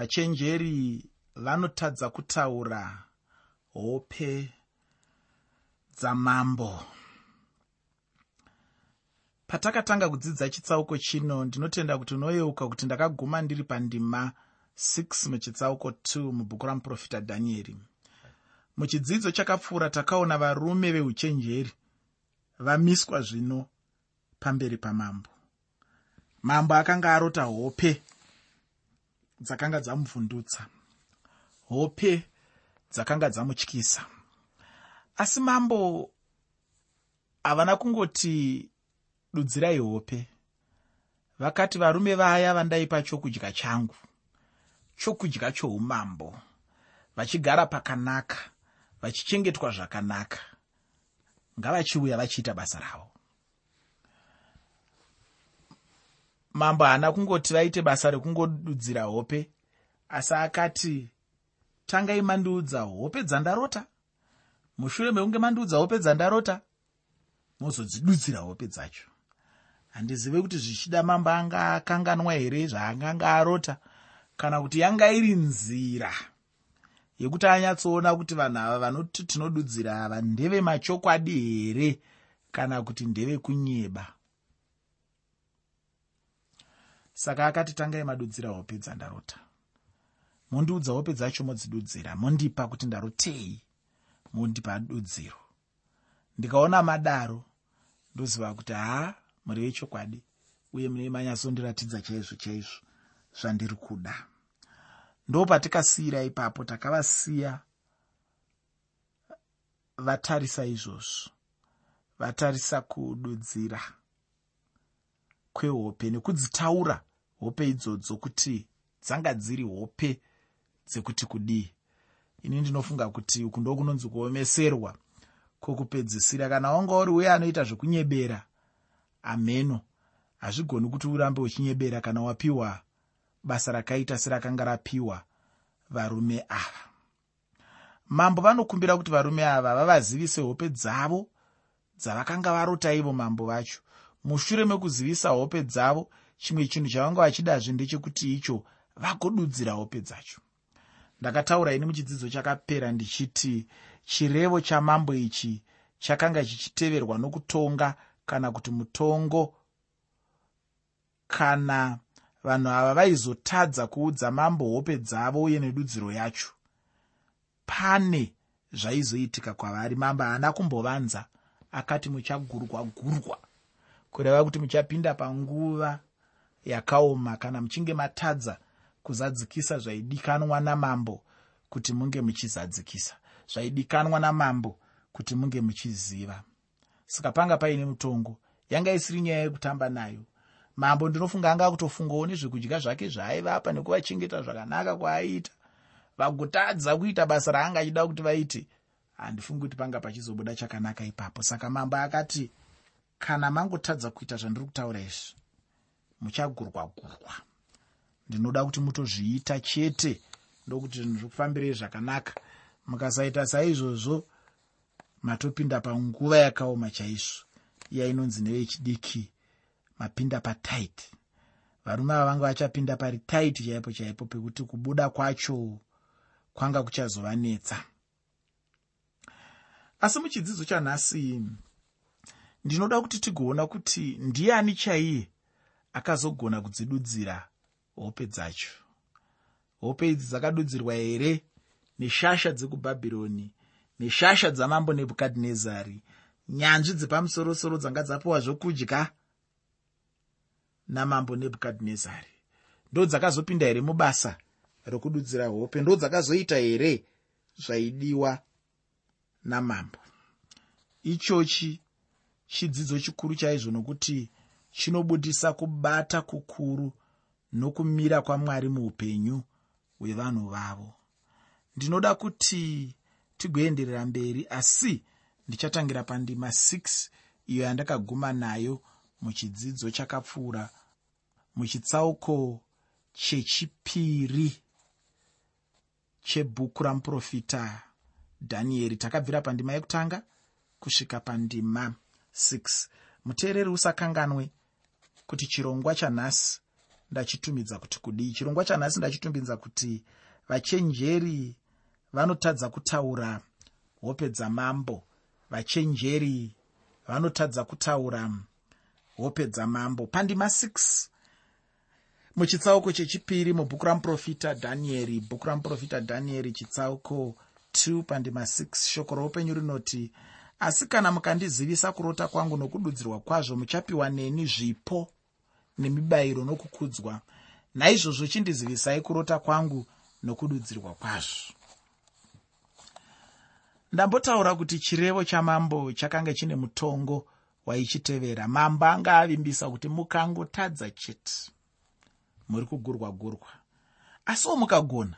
vachenjeri vanotadza kutaura hope dzamambo. Patakatanga kudzidza chitsauko chino ndinotenda kuti unoyeuka kuti ndakaguma ndiri pandima 6 muchitsauko 2 mubhuku ramuprofita dhanieri. Muchidzidzo chakapfuura takaona varume veuchenjeri vamiswa zvino pamberi pamambo. Mambo akanga arota hope dzakanga dzamuvhundutsa. Hope dzakanga dzamutyisa. Asi mambo havana kungoti dudzirai hope. Vakati varume vaya vandaipa chokudya changu chokudya choumambo vachigara pakanaka vachichengetwa zvakanaka ngavachiuya vachiita basa ravo mambo haana kungoti vaite basa rekungodudzira hope. Asi akati tangai mandiudza hope dzandarota? Mushure mekunge mandiudza hope dzandarota mozodzidudzira hope dzacho. Handizive kuti zvichida mambo anga akanganwa here zvaanganga arota kana kuti yanga iri nzira yekuti anyatsoona kuti vanhu ava vanoti tinodudzira ava ndeve machokwadi here kana kuti ndeve saka akati tangai madudzira hope dzandarota mondiudza hope dzacho modzidudzira mondipa kuti ndarotei mondipa dudziro. Ndikaona madaro ndoziva kuti haa muri vechokwadi uye mune manyatsondiratidza chaizvo chaizvo zvandiri kuda. Ndo patikasiyira ipapo takavasiya vatarisa izvozvo vatarisa kududzira kwehope nekudzitaura hope idzodzo kuti dzanga dziri hope dzekuti kudii. Ini ndinofunga kuti uku ndo kunonzi kuomeserwa kwokupedzisira. Kana wanga uri uye anoita zvekunyebera ameno. Hazvigoni kuti urambe uchinyebera kana wapiwa basa rakaita serakanga rapiwa varume ava. Mambo vanokumbira kuti varume ava vavazivise hope dzavo dzavakanga varota ivo mambo vacho. Mushure mekuzivisa hope dzavo chimwe chinhu chavanga vachidazve ndechekuti icho vagodudzira hope dzacho ndakataura ini muchidzidzo chakapera ndichiti chirevo chamambo ichi chakanga chichiteverwa nokutonga kana kuti mutongo kana vanhu ava vaizotadza kuudza mambo hope dzavo uye nedudziro yacho. Pane zvaizoitika kwavari mambo haana kumbovanza. Akati muchagurwa gurwa kureva kuti muchapinda panguva yakaoma kana muchinge matadza kuzadzikisa zvaidikanwa namambo kuti munge muchizadzikisa. Zvaidikanwa namambo kuti munge muchiziva. Saka panga paine mutongo yanga isiri nyaya yekutamba nayo. Mambo ndinofunga anga kutofungawo nezvekudya zvake zvaaivapa nekuvachengeta zvakanaka kwaaiita. Vagotadza kuita basa raanga achida kuti vaite handifungi kuti panga pachizobuda chakanaka ipapo. Saka mambo akati kana mangotadza kuita zvandiri kutaura izvi muchagurwa-gurwa. Ndinoda kuti mutozviita chete ndokuti zvinhu zvokufambirei zvakanaka. Mukasaita saizvozvo matopinda panguva yakaoma chaizvo. Iya inonzi nevechidiki mapinda pataiti. Varume ava vanga vachapinda pari taiti chaipo chaipo pekuti kubuda kwacho kwanga kuchazovanetsa. Asi muchidzidzo chanhasi ndinoda kuti tigoona kuti ndiani chaiye akazogona kudzidudzira hope dzacho. Hope idzi dzakadudzirwa here neshasha dzekubhabhironi neshasha dzamambo nebhukadhinezari nyanzvi dzepamusorosoro dzanga dzapiwa zvokudya namambo nebhukadhinezari. Ndo dzakazopinda here mubasa rokududzira hope ndo dzakazoita here zvaidiwa namambo. Ichochi chidzidzo chikuru chaizvo nokuti chinobudisa kubata kukuru nokumira kwamwari muupenyu hwevanhu vavo. Ndinoda kuti tigoenderera mberi asi ndichatangira pandima 6 iyo yandakaguma nayo muchidzidzo chakapfuura muchitsauko chechipiri chebhuku ramuprofita dhanieri. Takabvira pandima yekutanga kusvika pandima 6 muteereri usakanganwe kuti chirongwa chanhasi ndachitumidza kuti kudii? Chirongwa chanhasi ndachitumidza kuti vachenjeri vanotadza kutaura hope dzamambo vachenjeri vanotadza kutaura hope dzamambo pandima 6 muchitsauko chechipiri mubhuku ramuprofita dhanieri bhuku ramuprofita dhanieri chitsauko 2 pandima 6 shoko roupenyu rinoti asi kana mukandizivisa kurota kwangu nokududzirwa kwazvo muchapiwa neni zvipo nemibayiro nokukudzwa. Naizvozvo chindizivisai kurota kwangu nokududzirwa kwazvo. Ndambotaura kuti chirevo chamambo chakanga chine mutongo waichitevera. Mambo anga avimbisa kuti mukangotadza chete. Muri kugurwa gurwa asiwo mukagona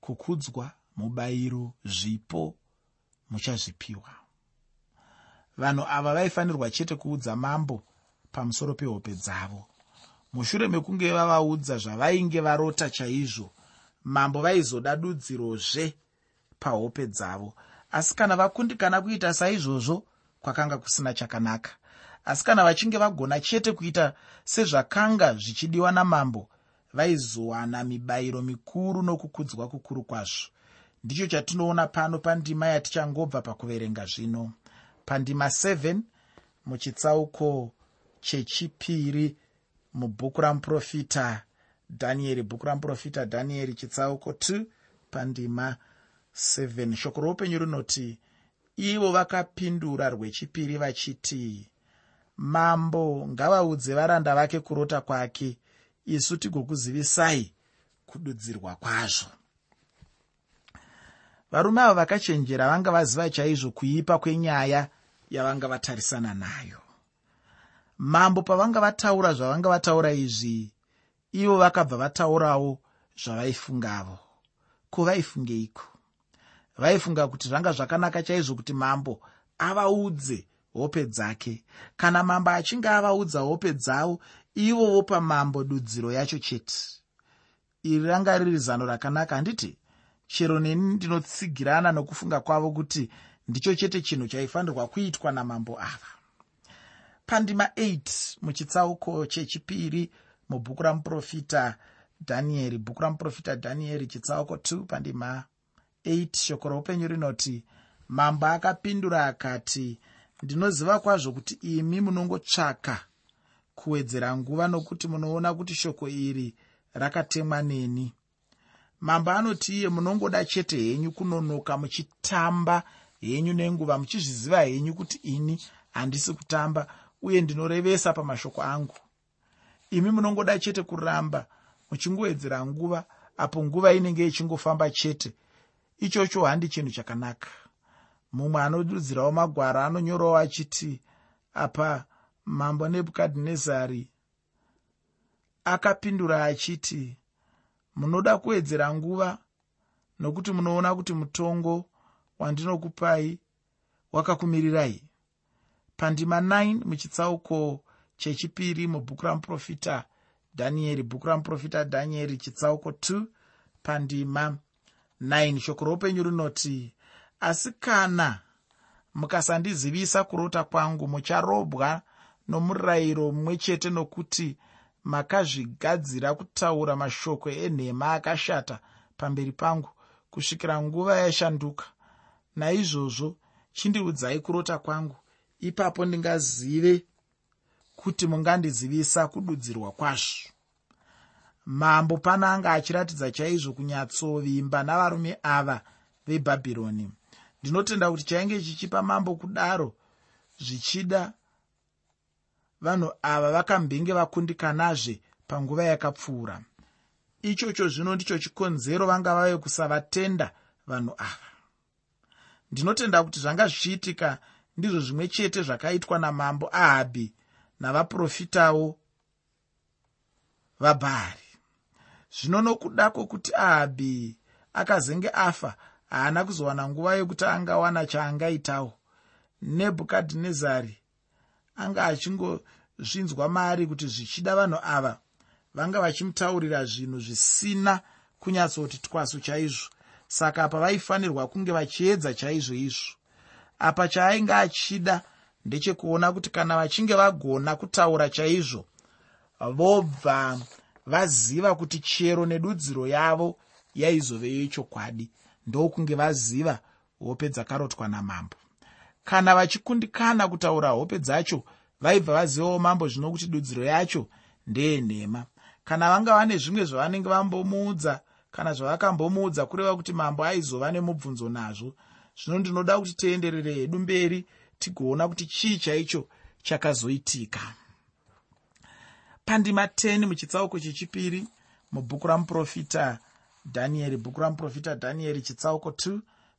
kukudzwa mubayiro zvipo muchazvipiwa. Vanhu ava vaifanirwa chete kuudza mambo pamusoro pehope dzavo. Mushure mekunge vavaudza zvavainge varota chaizvo mambo vaizoda dudzirozve pahope dzavo. Asi kana vakundikana kuita saizvozvo kwakanga kusina chakanaka. Asi kana vachinge vagona chete kuita sezvakanga zvichidiwa namambo vaizowana mibayiro mikuru nokukudzwa kukuru kwazvo. Ndicho chatinoona pano pandima yatichangobva pakuverenga zvino. Pandima 7 muchitsauko chechipiri mubhuku ramuprofita dhanieri bhuku ramuprofita dhanieri chitsauko 2 pandima 7 shoko roupenyu rinoti ivo vakapindura rwechipiri vachiti mambo ngavaudze varanda vake kurota kwake isu tigokuzivisai kududzirwa kwazvo varume avo vakachenjera vanga vaziva chaizvo kuipa kwenyaya yavanga vatarisana nayo mambo pavanga vataura zvavanga vataura izvi ivo vakabva vataurawo zvavaifungavo. Kuvaifungeiko? Vaifunga kuti zvanga zvakanaka chaizvo kuti mambo avaudze hope dzake. Kana mambo achinge avaudza hope dzavo ivo vopa mambo dudziro yacho chete. Iri ranga riri zano rakanaka. Handiti chero neni ndinotsigirana nokufunga kwavo kuti ndicho chete chinhu chaifanirwa kuitwa namambo ava pandima 8 muchitsauko chechipiri mubhuku ramuprofita dhanieri bhuku ramuprofita dhanieri chitsauko 2 pandima 8 shoko roupenyu rinoti mambo akapindura akati ndinoziva kwazvo kuti imi munongotsvaka kuwedzera nguva nokuti munoona kuti shoko iri rakatemwa neni. Mambo anoti iye munongoda chete henyu kunonoka muchitamba henyu nenguva muchizviziva henyu kuti ini handisi kutamba uye ndinorevesa pamashoko angu. Imi munongoda chete kuramba muchingowedzera nguva apo nguva inenge ichingofamba chete. Ichocho handi chinhu chakanaka. Mumwe anodudzirawo magwara anonyorawo achiti apa mambo nebhukadhinezari akapindura achiti munoda kuwedzera nguva nokuti munoona kuti mutongo wandinokupai wakakumirirai pandima 9 muchitsauko chechipiri mubhuku ramuprofita dhanieri bhuku ramuprofita dhanieri chitsauko 2 pandima 9 shoko roupenyu rinoti asi kana mukasandizivisa kurota kwangu mucharobwa nomurayiro mumwe chete nokuti makazvigadzira kutaura mashoko enhema akashata pamberi pangu kusvikira nguva yashanduka. Naizvozvo chindiudzai kurota kwangu ipapo ndingazive kuti mungandizivisa kududzirwa kwazvo. Mambo pana anga achiratidza chaizvo kunyatsovimba navarume ava vebhabhironi. Ndinotenda kuti chainge chichipa mambo kudaro zvichida vanhu ava vakambenge vakundikanazve panguva yakapfuura. Ichocho zvino ndicho chikonzero vanga vave kusavatenda vanhu ava. Ndinotenda kuti zvanga zvichiitika ndizvo zvimwe chete zvakaitwa namambo ahabhi navaprofitawo vabhari zvino nokuda kwokuti ahabhi akazenge afa haana kuzowana nguva yekuti angawana chaangaitawo. Nebhukadhinezari anga achingozvinzwa mari kuti zvichida vanhu ava vanga vachimutaurira zvinhu zvisina kunyatsoti twasu chaizvo. Saka apa vaifanirwa kunge vachiedza chaizvo izvo apa chaainge achida ndechekuona kuti kana vachinge vagona kutaura chaizvo vobva vaziva kuti chero nedudziro yavo yaizove yechokwadi ndokunge vaziva hope dzakarotwa namambo. Kana vachikundikana kutaura hope dzacho vaibva vazivawo mambo zvino kuti dudziro yacho ndeyenhema kana vanga vane zvimwe zvavanenge vambomuudza kana zvavakambomuudza kureva kuti mambo aizova nemubvunzo nazvo zvino ndinoda kuti tienderere hedu mberi tigoona kuti chii chaicho chakazoitika. Pandima 10 muchitsauko chechipiri mubhuku ramuprofita dhanieri bhuku ramuprofita dhanieri chitsauko 2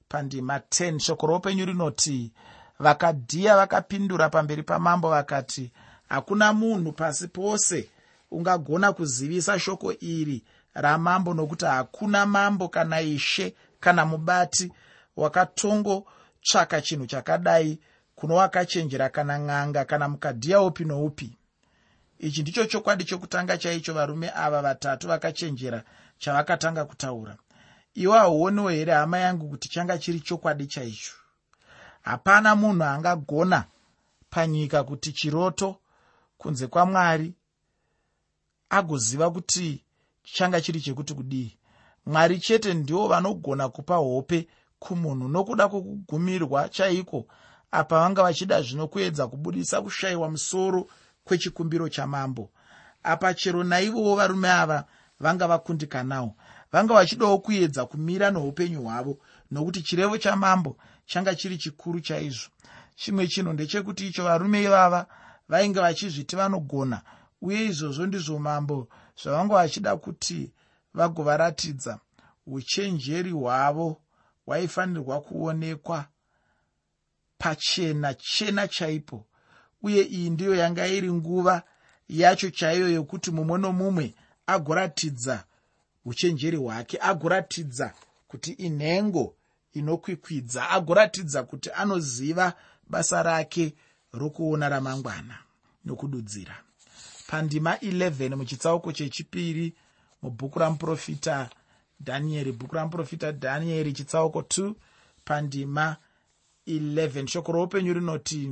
pandima 10 shoko roupenyu rinoti vakadhiya vakapindura pamberi pamambo vakati hakuna munhu pasi pose ungagona kuzivisa shoko iri ramambo nokuti hakuna mambo kana ishe kana mubati wakatongotsvaka chinhu chakadai kuno wakachenjera kana n'anga kana mukadhiya upi noupi. Ichi ndicho chokwadi chokutanga chaicho varume ava vatatu vakachenjera chavakatanga kutaura. Iwo hauoniwo here hama yangu kuti changa chiri chokwadi chaicho hapana munhu angagona panyika kuti chiroto kunze kwamwari agoziva kuti changa chiri chekuti kudii. Mwari chete ndivo vanogona kupa hope kumunhu nokuda kwokugumirwa chaiko apa vanga vachida zvino kuedza kubudisa kushayiwa musoro kwechikumbiro chamambo. Apa chero naivowo varume ava vanga vakundikanawo vanga vachidawo kuedza kumira noupenyu hwavo nokuti chirevo chamambo changa chiri chikuru chaizvo. Chimwe chinhu ndechekuti icho varume ivava vainge vachizviti vanogona uye izvozvo ndizvo mambo zvavanga vachida kuti vagovaratidza uchenjeri hwavo hwaifanirwa kuonekwa pachena chena chaipo. Uye iyi ndiyo yanga iri nguva yacho chaiyo yokuti mumwe nomumwe agoratidza uchenjeri hwake agoratidza kuti inhengo inokwikwidza agoratidza kuti anoziva basa rake rokuona ramangwana nokududzira. Pandima 11 muchitsauko chechipiri mubhuku ramuprofita dhanieri bhuku ramuprofita dhanieri chitsauko 2 pandima 11 shoko roupenyu rinoti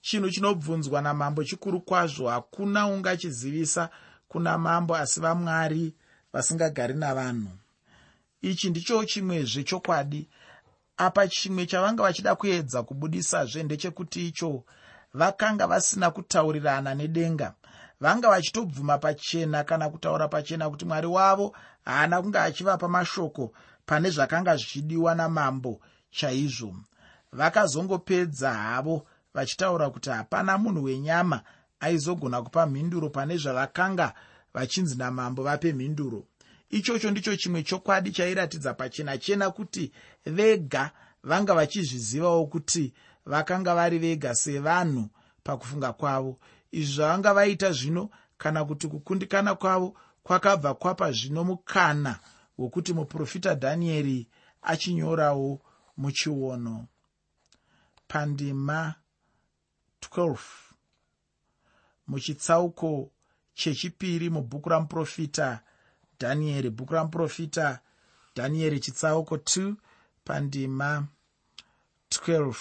chinhu chinobvunzwa namambo chikuru kwazvo hakuna ungachizivisa kuna mambo asi vamwari vasingagari navanhu. Ichi ndicho chimwezve chokwadi. Apa chimwe chavanga vachida kuedza kubudisazve ndechekuti icho vakanga vasina kutaurirana nedenga vanga vachitobvuma pachena kana kutaura pachena kuti mwari wavo haana kunge achivapa mashoko pane zvakanga zvichidiwa namambo chaizvo. Vakazongopedza havo vachitaura kuti hapana munhu wenyama aizogona kupa mhinduro pane zvavakanga vachinzi namambo vape mhinduro. Ichocho ndicho chimwe chokwadi chairatidza pachena chena kuti vega vanga vachizvizivawo kuti vakanga vari vega sevanhu pakufunga kwavo izvi zvavanga vaita zvino kana kuti kukundikana kwavo kwakabva kwapa zvino mukana wokuti muprofita dhanieri achinyorawo muchiono pandima 12 muchitsauko chechipiri mubhuku ramuprofita dhanieri. Bhuku ramuprofita dhanieri chitsauko 2 pandima 12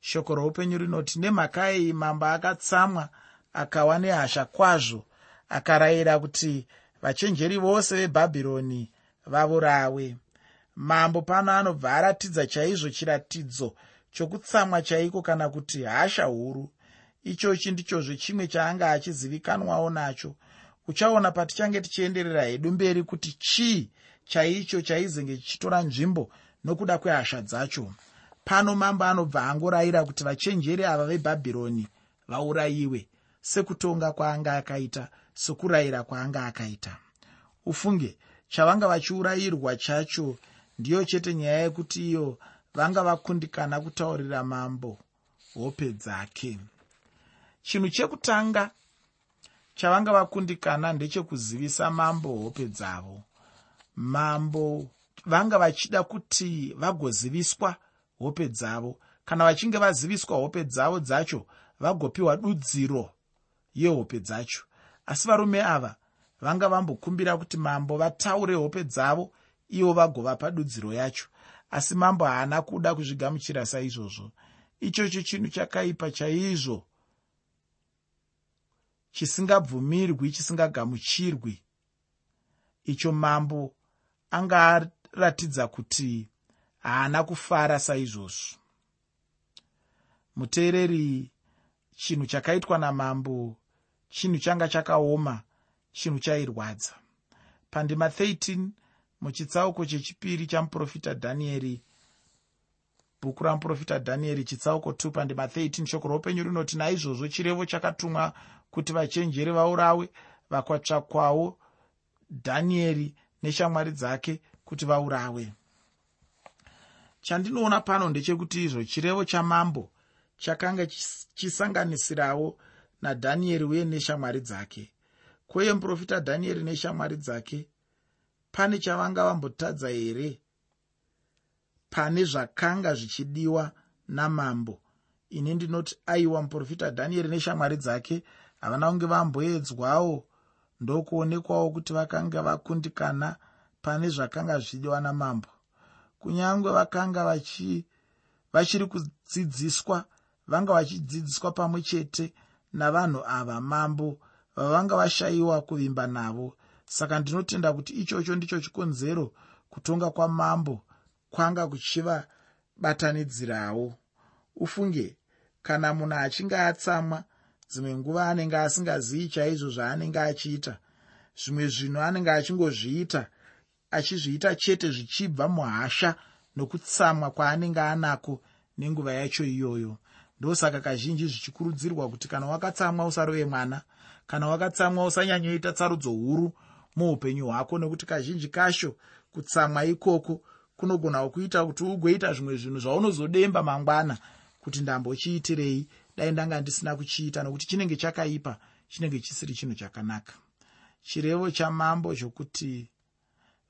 shoko roupenyu rinoti nemhaka iyi mambo akatsamwa akawa nehasha kwazvo akarayira kuti vachenjeri vose vebhabhironi vavurawe mambo pano anobva aratidza chaizvo chiratidzo chokutsamwa chaiko kana kuti hasha huru. Ichochi ndichozve chimwe chaanga achizivikanwawo nacho. Uchaona patichange tichienderera hedu mberi kuti chii chaicho chaizenge chichitora nzvimbo nokuda kwehasha dzacho. Pano mambo anobva angorayira kuti vachenjeri ava vebhabhironi vaurayiwe sekutonga kwaanga akaita sekurayira kwaanga akaita. Ufunge chavanga vachiurayirwa chacho ndiyo chete nyaya yekuti iyo vanga vakundikana kutaurira mambo hope dzake. Chinhu chekutanga chavanga vakundikana ndechekuzivisa mambo hope dzavo. Mambo vanga vachida kuti vagoziviswa hope dzavo. Kana vachinge vaziviswa hope dzavo dzacho vagopiwa dudziro yehope dzacho. Asi varume ava vanga vambokumbira kuti mambo vataure hope dzavo ivo vagovapa dudziro yacho. Asi mambo haana kuda kuzvigamuchira saizvozvo. Ichocho chinhu chakaipa chaizvo chisingabvumirwi chisingagamuchirwi. Icho mambo anga aratidza kuti haana kufara saizvozvo. Muteereri chinhu chakaitwa namambo chinhu changa chakaoma chinhu chairwadza. Pandima 13 muchitsauko chechipiri chamuprofita dhanieri bhuku ramuprofita dhanieri chitsauko 2 pandima 13 shoko roupenyu rinoti naizvozvo chirevo chakatumwa kuti vachenjeri vaurawe vakatsvakwawo dhanieri neshamwari dzake kuti vaurawe. Chandinoona pano ndechekuti izvo chirevo chamambo chakanga chisanganisirawo nadhanieri uye neshamwari dzake. Kweye muprofita dhanieri neshamwari dzake pane chavanga vambotadza here? Pane zvakanga zvichidiwa namambo. Ini ndinoti aiwa muprofita dhanieri neshamwari dzake havana kunge vamboedzwawo. Ndokuonekwawo kuti vakanga vakundikana pane zvakanga zvichidiwa namambo. Kunyange vakanga vachiri kudzidziswa vanga vachidzidziswa pamwe chete navanhu ava mambo vavanga vashayiwa kuvimba navo. Saka ndinotenda kuti ichocho ndicho chikonzero kutonga kwamambo kwanga kuchivabatanidzirawo. Ufunge kana munhu achinge atsamwa dzimwe nguva anenge asingazivi chaizvo zvaanenge achiita zvimwe zvinhu anenge achingozviita achizviita chete zvichibva muhasha nokutsamwa kwaanenge anako nenguva yacho iyoyo ndosaka kazhinji zvichikurudzirwa kuti kana wakatsamwa usarove mwana kana wakatsamwa usanyanyoita tsarudzo huru muupenyu hwako nekuti kazhinji kasho kutsamwa ikoko kunogona kuita kuti ugoita zvimwe zvinhu zvaunozodemba mangwana kuti ndambochiitirei dai ndanga ndisina kuchiita nokuti chinenge chakaipa chinenge chisiri chinhu chakanaka. Chirevo chamambo chokuti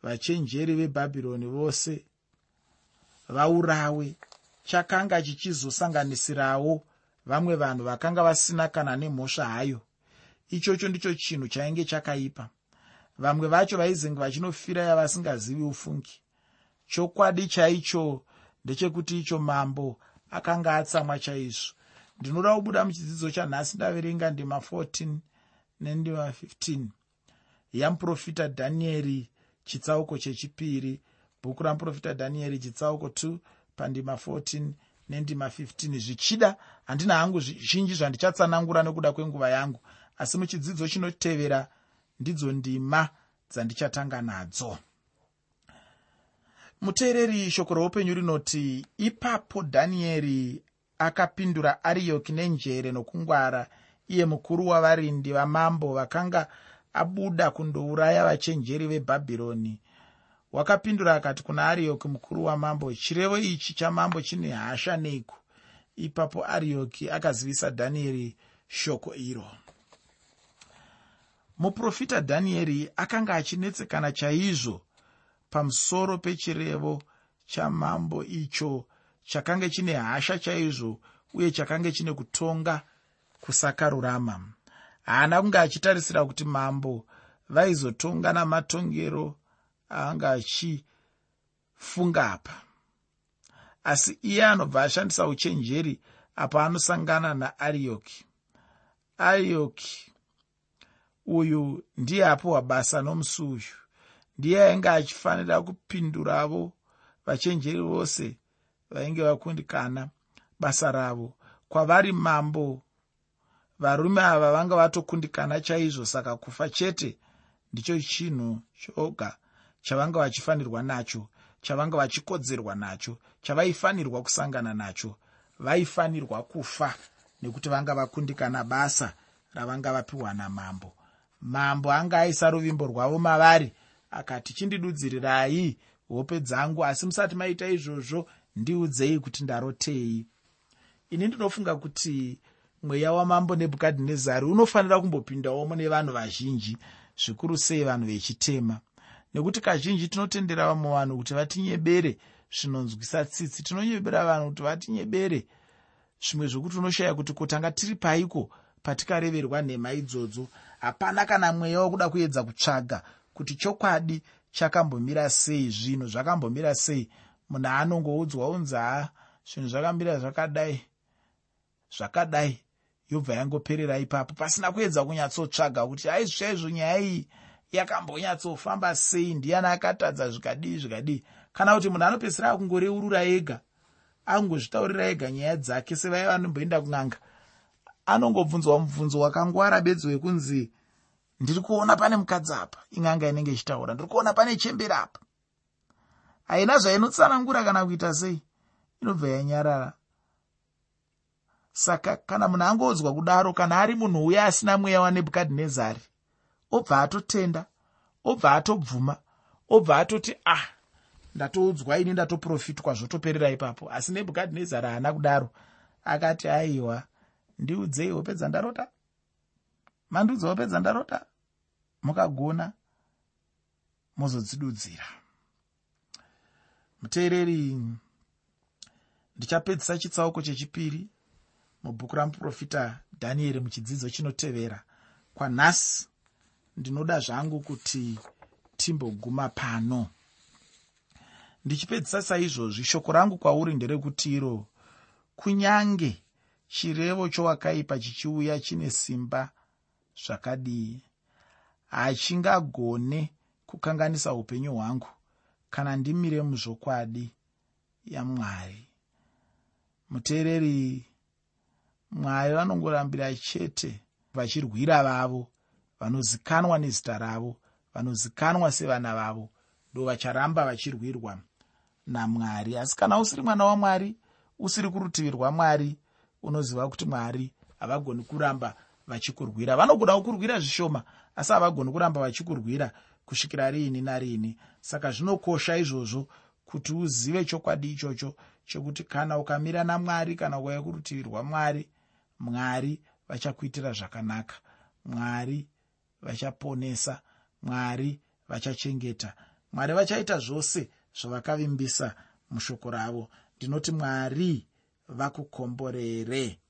vachenjeri vebhabhironi vose vaurawe chakanga chichizosanganisirawo vamwe vanhu vakanga vasina kana nemhosva hayo. Ichocho ndicho chinhu chainge chakaipa. Vamwe vacho vaizenge vachinofira yavasingazivi ufungi. Chokwadi chaicho ndechekuti icho mambo akanga atsamwa chaizvo. Ndinoda kubuda muchidzidzo chanhasi ndaverenga ndima 14 nendima 15 yamuprofita dhanieri chitsauko chechipiri bhuku ramuprofita dhanieri chitsauko 2 pandima 14 nendima 15 zvichida handina hangu zhinji zvandichatsanangura nekuda kwenguva yangu. Asi muchidzidzo chinotevera ndidzo ndima dzandichatanga nadzo. Muteereri shoko roupenyu rinoti ipapo dhanieri akapindura ariyoki nenjere nokungwara. Iye mukuru wavarindi vamambo vakanga abuda kundouraya vachenjeri vebhabhironi wakapindura akati kuna arioki mukuru wamambo chirevo ichi chamambo chine hasha neiko? Ipapo arioki akazivisa dhanieri shoko iro. Muprofita dhanieri akanga achinetsekana chaizvo pamusoro pechirevo chamambo icho chakanga chine hasha chaizvo uye chakanga chine kutonga kusakarurama. Haana kunge achitarisira kuti mambo vaizotonga namatongero aanga achifunga apa. Asi iye anobva ashandisa uchenjeri apa anosangana naarioki. Arioki uyu ndiye apiwa basa nomusi uyu ndiye ainge achifanira kupinduravo vachenjeri vose vainge vakundikana basa ravo. Kwavari mambo varume ava vanga vatokundikana chaizvo saka kufa chete ndicho chinhu choga chavanga vachifanirwa nacho chavanga vachikodzerwa nacho chavaifanirwa kusangana nacho vaifanirwa kufa nekuti vanga vakundikana basa ravanga vapiwa namambo. Mambo anga aisa ruvimbo rwavo mavari akati chindidudzirirai hope dzangu asi musati maita izvozvo ndiudzei kuti ndarotei. Ini ndinofunga kuti mweya wamambo nebhukadhinezari unofanira kumbopindawo mune vanhu vazhinji zvikuru sei vanhu vechitema nekuti kazhinji tinotendera vamwe vanhu kuti vatinyebere zvinonzwisa tsitsi. Tinonyebera vanhu kuti vatinyebere zvimwe zvokuti unoshaya kuti kutanga tiri paiko patikareverwa nhema idzodzo. Hapana kana mweya wokuda kuedza kutsvaga kuti chokwadi chakambomira sei zvinhu zvakambomira sei. Munhu anongoudzwa unzi ha zvinhu zvakamira zvakadai zvakadai yobva yangoperera ipapo. Pasina kuedza kunyatsotsvaga kuti aizvo chaizvo nyaya iyi yakambonyatsofamba sei ndiani akatadza zvikadii zvikadii? Kana kuti munhu anopedzisira akungoreurura ega angozvitaurira ega nyaya dzake sevaiva anomboenda kun'anga anongobvunzwa mubvunzo wakangwara bedzi wekunzi ndiri kuona pane mukadzi apa? In'anga inenge ichitaura ndiri kuona pane chemberi apa? Haina zvainotsanangura kana kuita sei inobva yanyarara. Saka kana munhu angodzwa kudaro kana ari munhu uya asina mweya wanebhukadhinezari obva atotenda obva atobvuma obva atoti ah ndatoudzwa ini ndatoprofitwa zvotoperera ipapo. Asi nebhukadhinezari haana kudaro. Akati aiwa ndiudzei hope dzandarota mandiudza hope dzandarota mukagona mozodzidudzira. Muteereri ndichapedzisa chitsauko chechipiri mubhuku ramuprofita dhanieri muchidzidzo chinotevera. Kwanhasi ndinoda zvangu kuti timboguma pano. Ndichipedzisa saizvozvi shoko rangu kwauri nderekuti iro kunyange chirevo chowakaipa chichiuya chine simba zvakadii? Hachingagone kukanganisa upenyu hwangu kana ndimire muzvokwadi yamwari muteereri mwari vanongorambira chete vachirwira vavo vanozikanwa nezita ravo vanozikanwa sevana vavo ndo vacharamba vachirwirwa. Namwari asi kana usiri mwana wamwari usiri kurutivi rwamwari unoziva kuti mwari havagoni kuramba vachikurwira. Vanogona kukurwira zvishoma asi havagoni kuramba vachikurwira kusvikira riini nariini. Saka zvinokosha izvozvo kuti uzive chokwadi ichocho chekuti kana ukamira namwari kana ukauya kurutivi rwamwari mwari vachakuitira zvakanaka. Mwari vachaponesa mwari vachachengeta. Mwari vachaita zvose zvavakavimbisa mushoko ravo. Ndinoti mwari vakukomborere